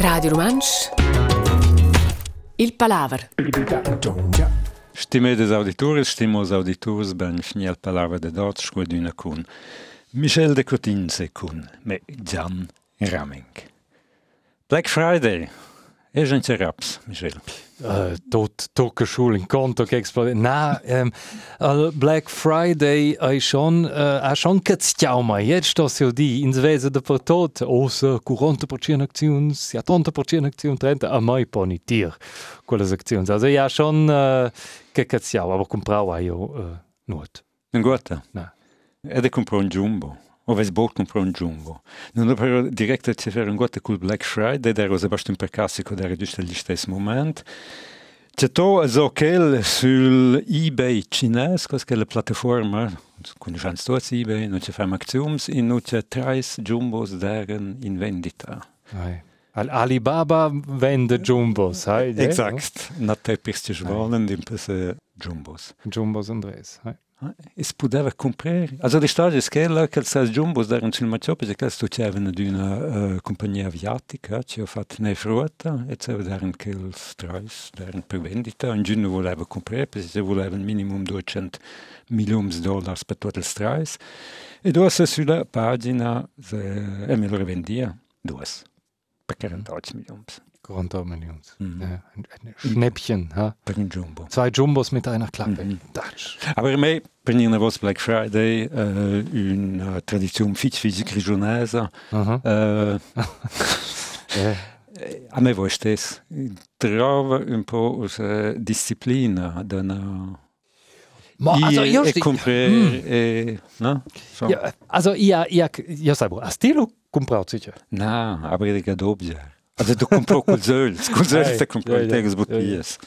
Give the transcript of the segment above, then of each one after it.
Radio Romansch. Il Palaver. Stimedes auditores, stimos auditors ben fniel Palaver de dort scuaduna cun. Michel de Cotinse cun me Gian Raming. Black Friday, e gente raps, Michel. Uh, tot tocca schul in conto che esplode. Na, um, al Black Friday ai schon uh, a schon cazziau mai. Jetzt sto se di in svese de per tot o se 40% actions, 70% actions, 30 a mai poni tir quelle actions. Also ja schon uh, che cazziau, aber comprau ai io uh, not. Non guarda. Na. E de compro un jumbo. O ves bot compro un jumbo. Non ho però direct a fare un guarda col Black Friday, der was bast un percassico der giusto agli stessi moment. C'è to so quel sul eBay cines, cos che la piattaforma, conosciamo tutti eBay, non c'è fare actions, in non c'è tre jumbos deren in vendita. Ai. Al Alibaba vende Jumbos, hai? Exakt. Na te pisti schwalen, in pese jumbos. Jumbos Andres, hai. Es poteva comprare. Also die storia è quella che i jumbos erano sul maccio perché questo c'erano di una uh, compagnia aviatica, ci ho fatto ne frutta e c'erano erano che i strais, erano per vendita, un giorno voleva comprare perché se voleva un minimum 200 milioni di dollari per tutti i strais e due sulla pagina se, e me lo rivendia, due, per 48 milioni 40 Millionen. Mhm. Ja, ein, ein Schnäppchen, ha? per un jumbo. Zwei Jumbos mit einer Klappe. Mhm. Aber per me, per una volta Black Friday, eh, una tradizione fitch fisica regionese, Aha. eh, Ja. a me voi stesso, trova un po' questa disciplina da una... Ma, also, e, io e comprare, Mm. e, no? So. Ja, also, ja, ja, ja, sai, a stilo compraut sicher. No, aber ich gehe Also du compro col Öl, col Öl Ei, te compro ja, il ja, tegas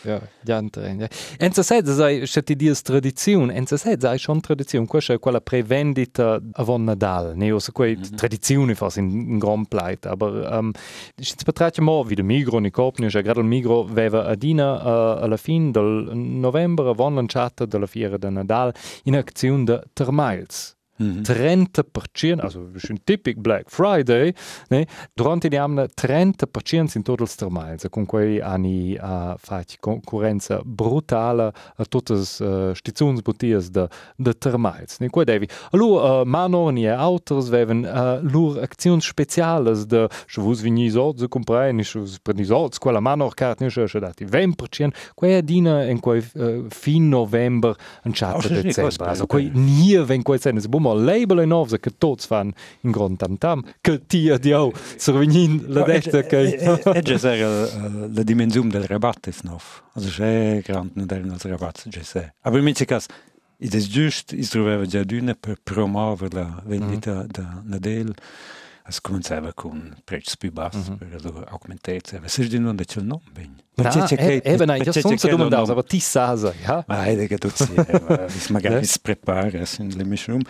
ja. Ja, ja, ja. Enza sed, sai, se ti dies tradizione, enza sed, sai, schon tradizione, questa è quella prevendita avon Nadal, ne, o se quei Mhm. tradizioni fas in, in grand pleit, aber, um, se betracht mo, wie de Migro, ni Copni, cioè, gerade Migro veva adina uh, alla fin del novembre, avon lanciata della fiera de Nadal, in azione de Termiles. Mhm. 30%, also das ist ein typisch Black Friday, ne? durante gli anni 30% in tutti i termali, con cui hanno uh, fatto concorrenza brutale a tutte le uh, stazioni bottiglie de, de termali. Ne? Qua devi, allora, uh, Manoni e Autos avevano uh, loro azioni speciali de, se voi venite soldi comprare, se voi prendete soldi, quella Manor carte, ne, se dati 20%, qua è dina in quei uh, fin novembre, in Oh, chat sì, sì, december. questo è Also, bello. quei nie wenn quei sen es bummer label en ovse che tots fan in grand tam tam che tia dio survegnin la detta che E già era la dimensione del rabatt ist noch. Also c'è grande non era il rabatt, già c'è. Aber in questo caso, ed è giusto, si trovava già d'una per promuovere la vendita da Nadal. Es cominciava con prezzi più bassi per allora aumentare. Se di non c'è il nome, bene. Na, e- eben io son se domandau aber ti sasa ja Ma è che tu sia, magari Eh? si prepara in le mischung.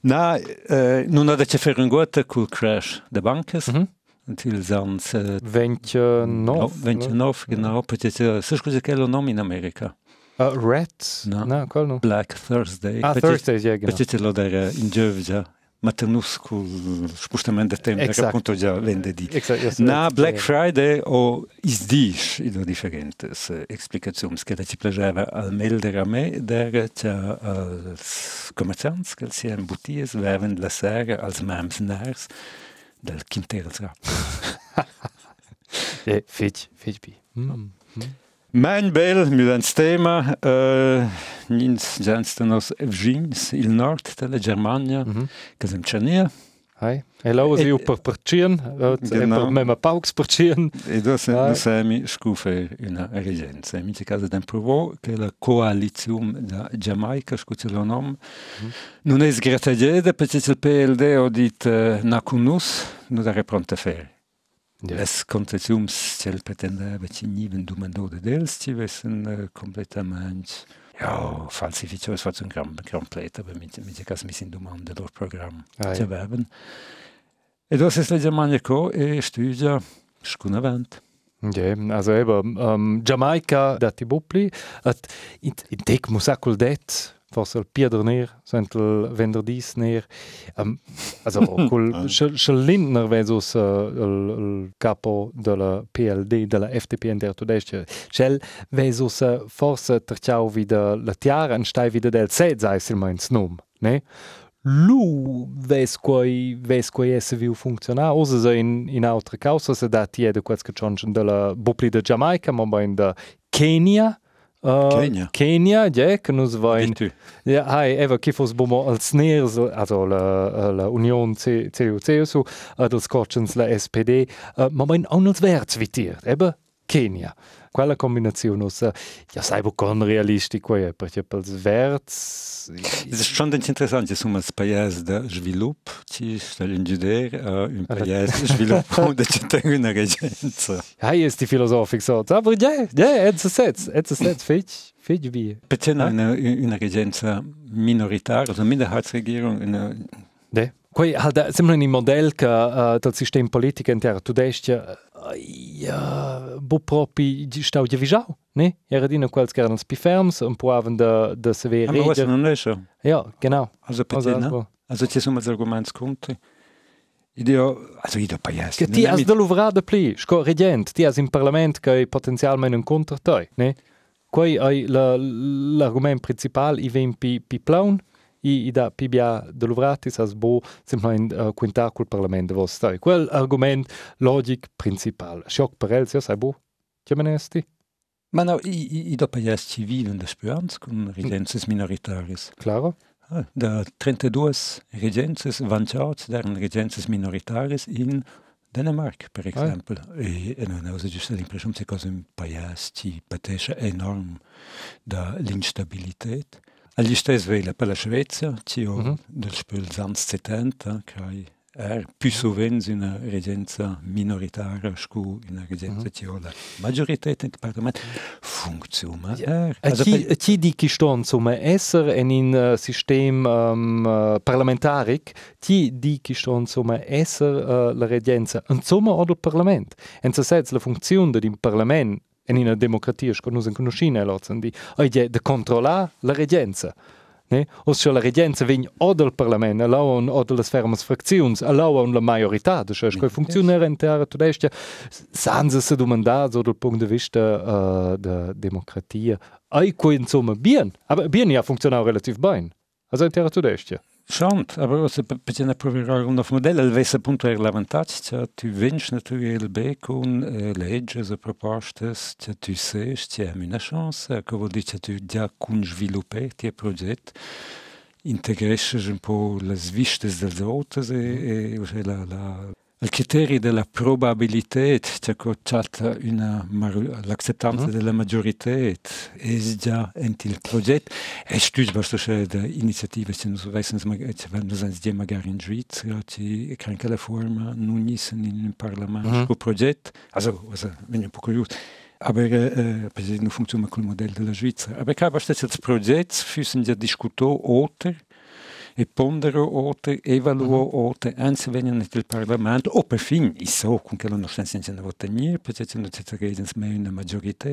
Na, eh, non ha da c'è fare un guarda col crash de bankes. Mhm. Until sans eh, 29 29, genau. Peut-être, sai scusa che è il nome in America? uh, red No. no Black Thursday. ah Thursday ja genau Peut-être lo der in Giovgia. Spostamento del tempo, Exact. appunto già venerdì. Exakt, ja, so- Na Black. Friday o is dish in ho differentes uh, explicazioni che ci piaceva al meldere a me der che als commerciants che si in botties werden la sera als mams nars del Quinters rap. ja fetch fetch bi mm. Mein bel milans tema uh, nins jansten nos Evgins il nord della Germania Mhm. che sem chania Hai, hello, E- io per percien, Genau. per me ma paux percien. e do se do semi scufe una regenza. In questo caso del provo che la coalizione da Giamaica scusi lo nome. Non è sgratagede perché il PLD ho dit uh, nacunus non è pronta a Ja. Les concessions cel pretendeva ci niven domando de dels ci vessen uh, completament ja, falsificio es fatto un gran, gran mit, mit caso mi sin domande lor program ja. avevan. E dos es la Germania co e studia scun avant. Ja, also eben, ähm, Jamaika, dat die Bupli, at in, in auch cool det, forse pieder ner, sent il venderdis ner. Um, also, col Lindner versus uh, il, il capo della PLD, della FDP in der Tudestia. Schel versus uh, forse terciau wieder la tiara, en stai wieder del sez, eis il meins nom, ne? Lu ves quai ves quai esse viu funzionar, osa se in, in altre causa se dat tie de quets che chonchen della bupli de Jamaica, ma in de Kenia, Kenia. Kenia, ja, che nus vain. Ditu. Ja, hai, eva, che fos bomo als NERS, also la, la Union CDU-CSU, uh, dels Corchens la SPD, uh, ma vain auch als Werts vitiert, eba Kenia. Quella combinazione, us, uh, ja, sai, bo con realistico, ja, perché pels Werts... Es ist schon ganz interessant, es um als paese de svilup, ci stellen giuder a un paese de svilup de ci tengo una regenza. Hai, ist die Philosophik so, aber ja, ja, etz a setz, etz a setz, fetch, fetch wie. Perché una, una regenza minoritaria, also Minderheitsregierung, una, Ne? Quei halt sembra un model che uh, del sistema politico intero tudestia uh, ja, bo propi stau di visau, ne? Era dina quels che erano spi ferms, un po' avan da da severe was reger. non è so. Ja, genau. Also perché, no? also. Ci sono argumenti contro. Io, also io paese. Che ti has de luvrada pli, sco regent, ti has in parlament che potenzialmente un contro te, ne? Quei ai la l'argument principal i ven pi pi plaun i i da pi bia de luvratis as bo semplain uh, quintar col parlament de vos stai. Quel argument logic principal. Schock per els, ja sai bo. Che menesti? Ma no, i, i do paese civile de speranza con regences minoritaris. Claro? Ah, Da 32 regences vanciats deren regences minoritaris in Dänemark, per esempio. E, e non ho giusto l'impressione che cosa un paese ci patesce enorm da l'instabilità. Agli stessi vele per la Svezia, ci ho Mhm. del spul ans 70, che è più sovente una regenza minoritaria, scu una regenza ci ho la maggiorità del Parlamento. Funziona. er. Also, ci, ci di chi ston insomma esser in in uh, sistem um, uh, parlamentaric, ci di chi ston insomma esser uh, la regenza insomma o del parlament. En se sets la funzione del parlament in una democratia che noi conosciamo lotzen di ai de, de controllare la regenza. Ne? O se la regenza vegn o del parlament, allora o delle fermas fraczions, allora la majorità, cioè che funziona in terra tudestia, senza se domandare so dal punto di vista uh, da democratia. Ai quei insomma bien, aber bien ja funzionava relativ bene. Also in terra tudestia. Schon, aber se bisogna provare un nuovo modello, avesse appunto il vantaggio, cioè tu vinci naturalmente be con eh, leggi e proposte, cioè tu sai, tu hai una chance, che vuol dire che tu già con sviluppare i progetti, integresci un po' le sviste delle altre e, e la, la, il criterio della probabilità, cioè che c'è una mar- l'acceptanza Mhm. della maggiorità, è già in il progetto. E studio basta che da iniziative che non wissen, wenn wir sind die magari in Svizzera, ci kann che la forma non nissen in un Parlament Mhm. mm. progetto. Also, also, bin un po' curioso. Aber äh, per esempio non funziona col modello della Svizzera. Aber che basta che il progetto fosse già discusso oltre e pondero oltre, evaluo oltre, anzi vengono nel Parlamento, o per fin, i so, con che stanno senza ottenere, perché c'è reden mehr una maggiorità.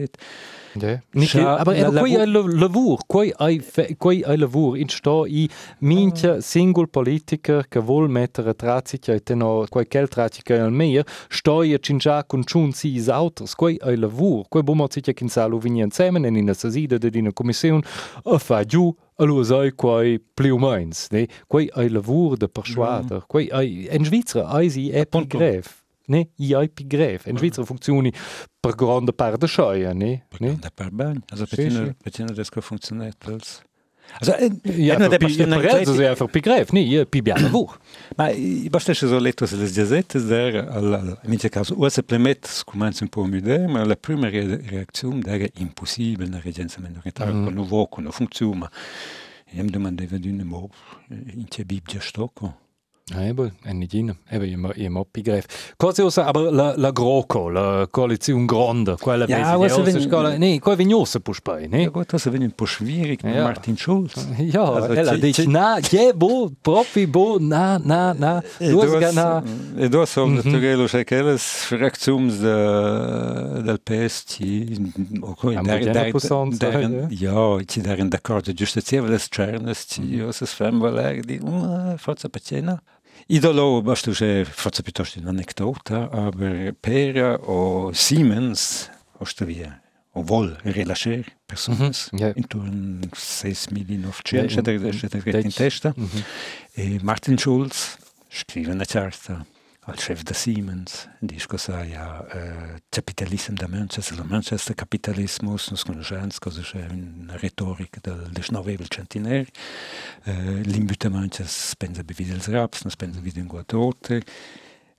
Aber la- aber la- quei ai lavur, quei ai fe- quei ai lavur in sto i mincha single politiker che vuol mettere trazica e teno kel trazica al meir, sto i cinja con chun si is autos, quei ai lavur, quei bumo zica kin salu vini insieme in una sasida de una commission a fa giù Allora sai quei più o mens, ne? Quei ai lavur de persuader, quei ai in Svizzera ai si gref, ne? I ai pi gref. In Svizzera funzioni per grande parte scheia, ne? ne? Da per bene. Also, Sì, perché sì. perché das che funzioniert als Also, äh, Ja, non è una elzo credi- è per pi gref, ne? Io pi biana lavur. Ma i basta che so letto se le giazette der al in questo caso o se plemet comincia un po' mudare, ma la prima re- reazione era impossibile una regenza minoritaria Mhm. con un vuoco, non funziona. E mi domandava di nuovo in che Bibbia stocco. Eben, è in. Eben, io mi begreif. Cosa usa, aber la, la GroKo, la coalizione grande, quella Ja, also die wenn- Scala, nee, quella vignosa push bei, ne? Ja gut, also wenn ein paar schwierig Ja. Martin Schulz. Ja, Also, ella ci- dice, ci- na, je, bo, proprio, bo, na, na, na, E du hast na, e duas sono Mhm. naturello c'è quelles fraczioni de, del PSC o co- Am der- sai, ja, ci darin d'accordo giustizia le cernes ci io se sfem valer di uh, forza pacena Idolo børstuset fortsatt torsdag en anekdote av Per og Siemens Ostervia. Og vold relasjer personer mm -hmm. yeah. intorn 6 millioner skjer, skjer det rett inn testa. Mhm. E Martin Schulz skriver en kjæreste. Al chef da Siemens, dice cosa ja, eh, capitalismo da Manchester, il Manchester capitalismus, non conosciamo cosa c'è una retorica del 19 centenario, eh, Manchester spensa bevide il raps, non spensa bevide in guadote,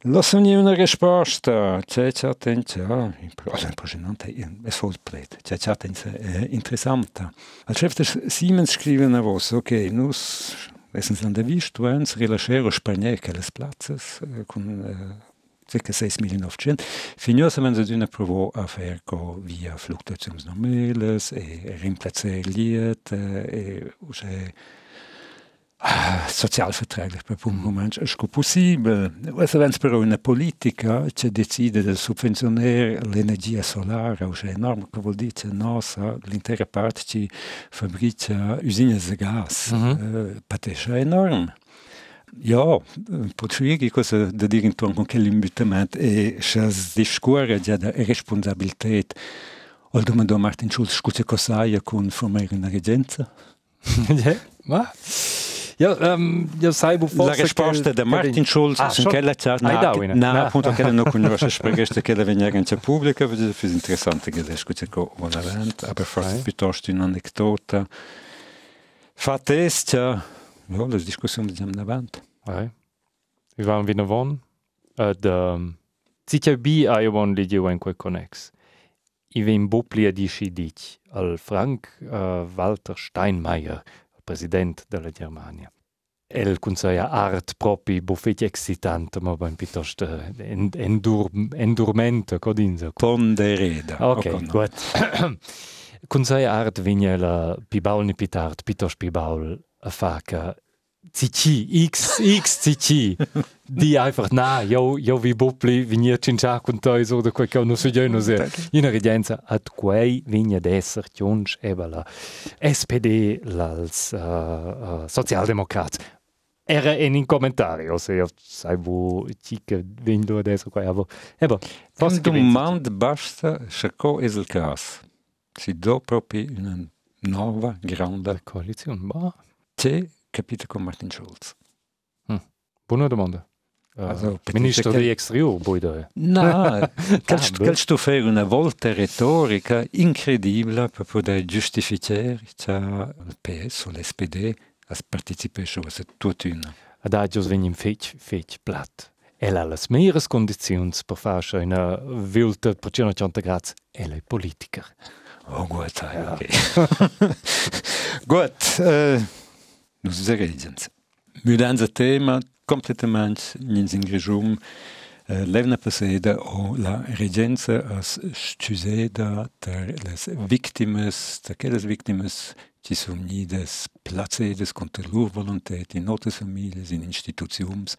Lo sogni una risposta, c'è c'è attenzione, ja, impressionante, es voll pleit, c'è c'è attenzione, eh, interessante. Al chef da Siemens scrive una voce, ok, nus Essens an der Wistuens relaxero Spagner quelles platzes eh, con eh, circa 6 million of cent. Fignosa wenn se d'una provo a fer go via fluctuazions normales e rimplacer liet e usche ah, sozialverträglich per è sco possibile. Essa vens però una politica che decide di subvencionare l'energia solare, o è enorme, che vuol dire che nostra, l'intera parte ci fabbrica usine de gas. Mhm. Eh, patesce enorme. Ja, un po' schwierig cosa da dire intorno con quell'imbutamento e se discorre già da responsabilità o domando a Martin Schulz cosa hai con formare una regenza? ja, ma? Ja, um, ja, sai, wo La risposta da Martin Schulz Ah, schon? quella chat ina? na, Na. appunto che non conosce spregeste che la veniera in pubblica, perché è più interessante che scusa con un evento, aber forse piuttosto un'anedota. Fa test, ja, ja, le discussioni di davanti. Ja. Vi waren wieder von. Ad, um, Zitia bi a io von lidio en quel connex. I vem boplia dici dic al Frank uh, Walter Steinmeier, president della Germania. El consiglia art propi buffet excitante, ma ben piuttosto en, endur, endurmente, codinza. Pondereda. Ok, O con- gut. Consiglia art vigna la pibaul ni pitart, piuttosto pibaul a faca CC, X, X, CC. Die einfach, na, jo, jo vi bopli, vigna cincia con toi, so da quel che non so io, non so. In regenza, ad quei vigna d'esser, tionch, eba la SPD, l'als uh, uh, Sozialdemokrat. Era en in commentario, se io sai wo cica vigna adesso qua, aber, eba, Posso che domande basta, cercò es il caso. Si do proprio una nuova, grande, Koalition, bah. c'è capito con Martin Schulz. Buona domanda. Uh, Also, per Ministro Exterior, poi da. No, quel, sto fare una volta retorica incredibile per poter giustificare il PS o l'SPD a partecipare a tutta una. Adagios venim fetch, fetch plat. El ha las meilleures conditions per fare una vilta per 180 gradi. El è politiker. Oh, gut, ja. okay. gut, äh, nus regens. Mudanza tema completamente in grejum äh, levna passeda o la regenza as stuseda ter les victimes, ter quelles victimes ci sun nides placedes contra lur volontat in notes families, in institutions,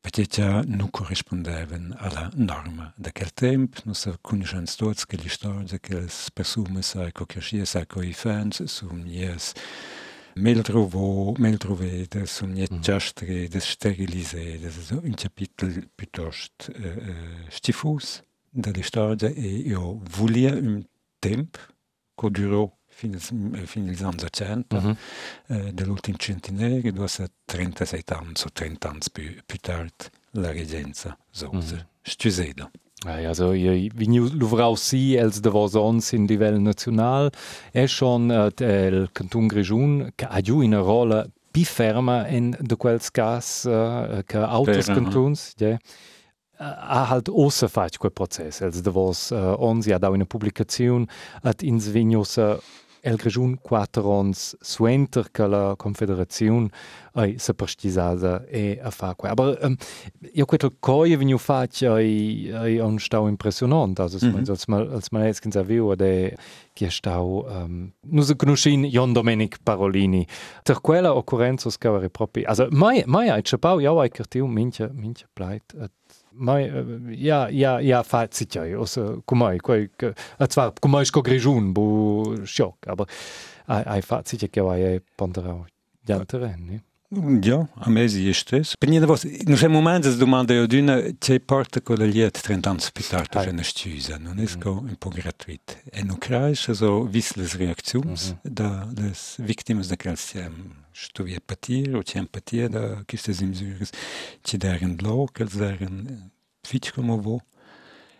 perché già non corrispondevano alla norma da quel tempo, non si conoscono tutti che le storie che le persone sai che cresciano, sai sono yes, meldrovo, meldrovede, sono yes, Mhm. strede, sterilizzate, so un capitolo piuttosto eh, eh, stifus delle storie e io volevo un tempo che durò fino, fino agli anni 80, Mhm. eh, dell'ultimo centenario, dove sa 37 anni o 30 anni più, più tardi la regenza Sosa. Mhm. Stuseda. Ai, also, io vini luvrau si els de vos ons in livello national. È schon uh, el canton Grigiun che ha giù una rolla più ferma in de quels cas uh, che Vera, cantons, ja. ha halt ossa fatg quel process, els de vos uh, ons ja da una publicazione at ins vignos uh, el grigiun quattro ons suenter che la confederazione ai se prestisada e a fa qua. Aber um, io quello coi veniu fac ai ai un stau impressionant, also mm -hmm. als mal als mal jetzt genza viu de che stau um, nu se conoscin Jon Domenic Parolini. Per quella occorrenza scavare proprio. Also mai mai ai chapau ja ai cartiu minche minche pleit mai ja ja ja fat sicher also kumai quai zwar kumai sco grigiun bu schock aber ai ai fat sicher che vai ponderau jantere ne Ja a meestes. Ben was in geen moment domande jo dunne te partikolliert trend anspitaarstuzen. Non is go un po gratuit. En Ukraich zo wisles reaktions da les victimes de kalsiem што wie patier ou tiem patier da kiste im Syris ti degen blok als degen fikom wo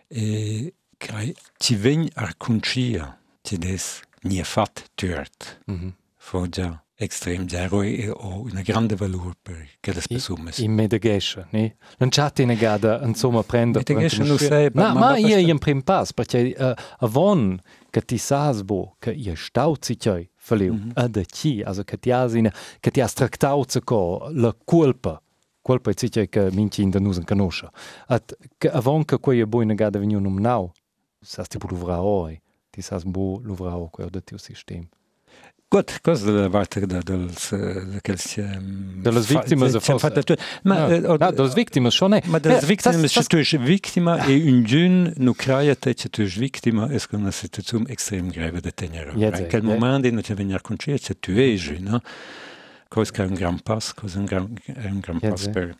e krai ti veñ ar kunchia ti des nie fat tuert. Mm -hmm. Fo ja extrem zero e ho una grande valore per che le persone. In Medegesha, ne? Non c'è te negata, insomma, prendere... Medegesha non sai... Ma, ma io in prim pass, perché uh, avon che ti sas bo, che io stau zicai, faliu, mm -hmm. a da ci, also che ti has in, che ti has tractau co la colpa, colpa è zicai che minci in da nusen conosce. At, che avon che quei boi negata veniu num nau, sas ti bu luvra oi, ti sas bo luvra oi, quel da tiu sistema. Gut, cosa parte da dels quels delle vittime de fatto ma delle vittime schon ma delle vittime se tu vittima e un giun nu craia te che tu vittima es con una situazione estrem grave de tenere in quel moment in che venir concert che tu es no cosa un gran pas cosa un gran un gran pas per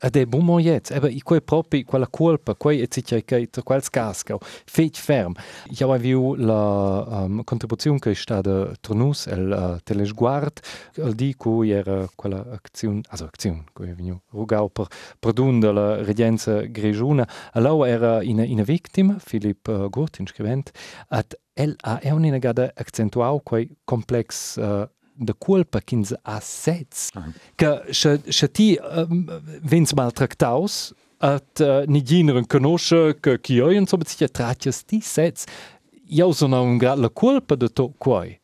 Ed è buon moiet, eba i quei propri quella colpa, quei et sicher che tra quel casca, feit ferm. Io avevo la um, contribuzione che è stata tra el uh, telesguard, al di cui era quella azione, also azione, cui venu rugau per perdun della regenza grigiuna, allora era in in vittima, Philip uh, Gurt scrivent, at el ha è un'inagada accentuau quei complex uh, da culpa ch'ins ha sets. Uh -huh. Che se, se ti um, vens maltractaus, at uh, ni gineren conosce che chi oi insomma si trattias ti sets, io sono un grad la culpa de to quai.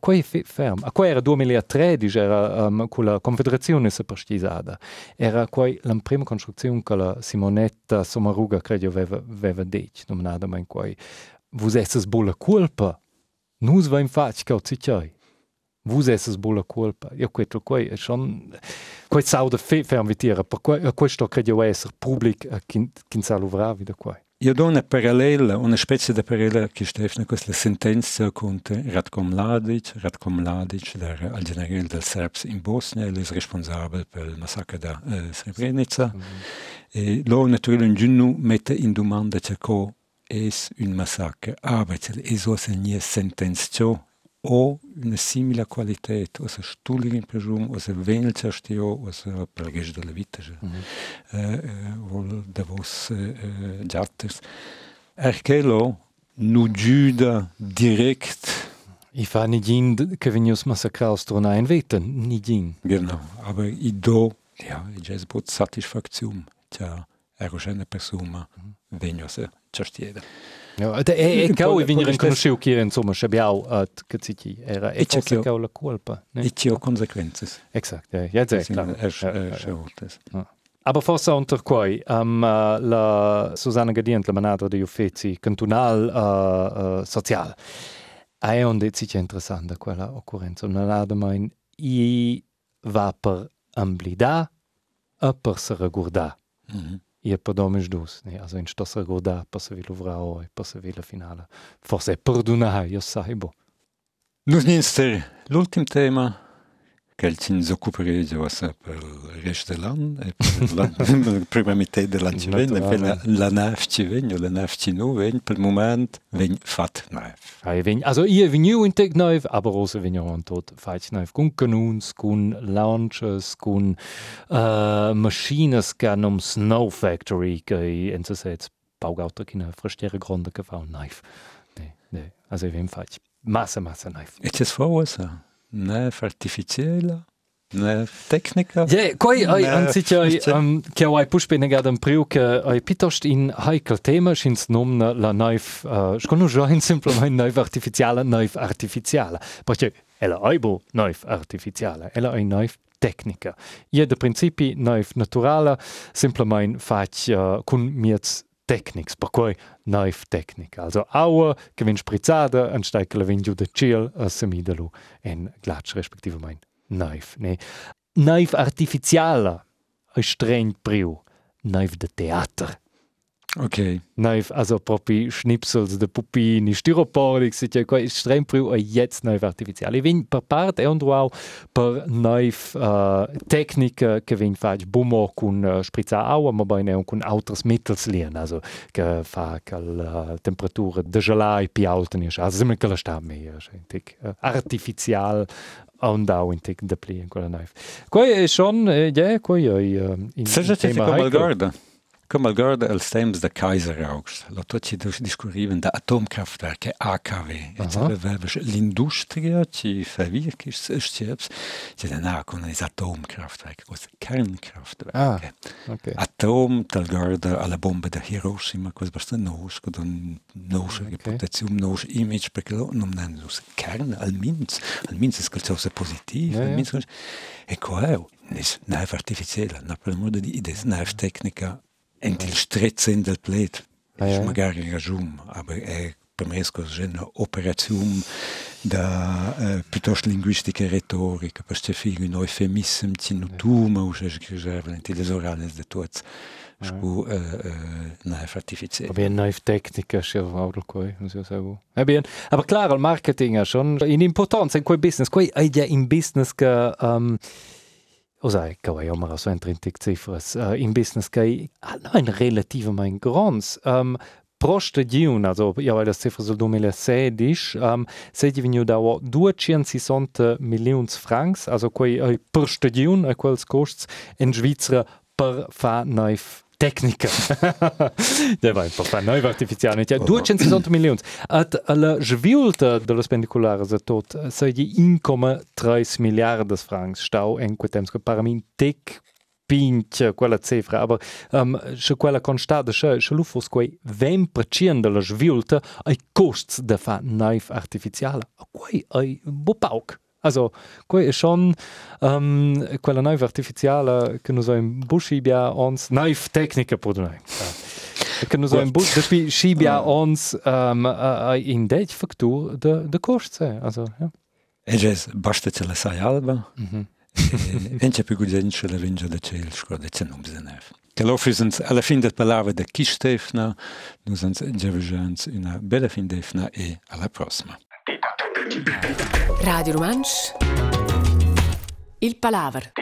Quai è ferm. A quai era 2013, era um, con la Confederazione separtisada. Era quai la prima costruzione che la Simonetta Sommaruga, credo, aveva, aveva detto, nominata in quai. Vus esses bola culpa. Nus va in fac, cau zicciai vus esses bulla culpa. Io questo qua è schon quel sau de fe fermvitira, per que, questo credo essere pubblic a kin kin sa luvra vida qua. Io do una parallela, una specie di parallela che Stefano la sentenza contro Ratko Mladic, Ratko Mladic, der al generale del Serbs in Bosnia, è responsabile per il massacro da uh, Srebrenica. Mm -hmm. E lo naturalmente in giugno mette in domanda che è un massacro, aber è so se nie sentenza o una simila qualität, o se stuligin prežum, o se venilča štio, o se pregež della vita, že, mm -hmm. eh, vol da vos eh, giatters. Erkelo nu giuda direkt I fa nigin che venius massacraus trona in. Genau, aber i do, ja, i jes bot satisfaktium, tja, ero scena persona, mm -hmm. veniose ciastieda. Ja, e, e cau e venire conosciu chi era insomma schabiau at che citi era e c'è cau la colpa ne e c'è conseguenze exakt ja ja sehr klar aber forse unter quai um, uh, la Susanna Gadient la manadra de Uffizi cantonal uh, uh, social. È un dezio interessante quella occorrenza. Una nada mai i va per amblida e per se regurda mm -hmm. E podomes dus, ne? also in stossa goda, possa vi luvrao e possa vi la finale. Forse perdona, io saibo. Nus ninster, l'ultim tema, Kelcin s'occuperia già per il resto dell'anno, e per la prima metà dell'anno ci viene, per la, la ci viene, la ci non viene, per il momento viene fat nave. Also io veniu in tec nave, aber also veniu an tot fat nave, con canuns, con launches, con uh, machines che um Snow Factory, se sets baugauter che ne frestiere gronda che fa un nave. Ne, ne, also vien fat massa, massa nave. E c'è sfosa? neve artificiella Ne tecnica? Ja, coi ai Ne, anziché ai forse. um, che ai pushpe negad un priu che ai pitost in heikel tema schins nomna la naif uh, scono join simplement naif artificiale naif artificiale. Perché ella aibo naif artificiale, ella ai naif tecnica. Ie de principi naif naturale simplement fac uh, cun miets Technics, per cui naif tecnica. Also aua vin sprizzada, an steike la vin giù de ciel, a semidelu en glatsch respektivement naif. Ne? Naif artificiale, ein streng priu. Naif de theater. Ok. Naif, also proprio Schnipsels, de Pupini, Styropor, ich sage, qua ist streng priu, e jetzt artificiale. Ich vin per parte e auch per naif uh, tecnica che vin fac bumo con uh, spritza aua, ma bene un con mittels lien, also che fa che la temperatura de gelai pi alta ni, also sempre che la sta mehr, schentig, uh, artificial und auch in tic de pli in quella naif. Qua è schon, eh, ja, in Seja tema come al guarda. Come al guarda els temps de Kaiser August. Lo tot ci discurriven da Atomkraftwerke AKW. Et Aha. ververs l'industria ci verwirk is steps. Ci den na con is Atomkraftwerke, cos Kernkraftwerke. Ah, ok. Atom tal guarda alla bomba da Hiroshima, cos basta nos, con un nos Ok. reputazione, nos image, perché lo non hanno us kern al minz, al minz es calzosa positiv, Ja, al ja. minz e qua is naiv artificiella, na per modo di ides naiv tecnica ent il stretzen del plet. Ja. magari rajum, aber è per me sco una operazione da eh, piuttosto linguistica e retorica, per ce figlio un eufemism ci no tu ma us es geserven in les orales de eh, eh, naiv artificiella. Aber naif Techniker, schon auch noch koi, muss ich sagen. Ja, bien. Aber klar, Marketing ist schon in Importanz in quel Business. Quei è ja in Business che, um, o sai, che vai immer so intrinsic cifras, uh, in Business ha no ein relativ mein grons. Um, pro stagione, also ja, weil das Ziffer sul 2016, um, sei divenu da 260 milions francs, also quei è per stagione, è quels costs in Svizzera per fa naif tecnica. ja, vai, per fa naif artificiale. Ja, 260 milions. At la svilta dello spendiculare za tot, sei di 1,3 miliardas francs stau en quel temps che paramin tec pinch quella cifra, aber um, se quella constata, se, se lu fos quei 20% della svilta ai costs de fa naif artificiale. Quei ai bo pauc. Also koi e schon ähm, quella neif artificiale kënne so en Buschibia ans neif Technike pro nei. Kënne so en Busch Schibia ans ähm, äh, in déit Faktur de, de kocht se. Ja. Eges bachte ze sai alba. Enche pe gudzenschele vinja de tseelsko de zennom zenef. Gelofrisens alle fin dat belave de kisteefna, nusens Jevegents una belle fin deefna e alla prosma. Radio Romansch. Il Palaver.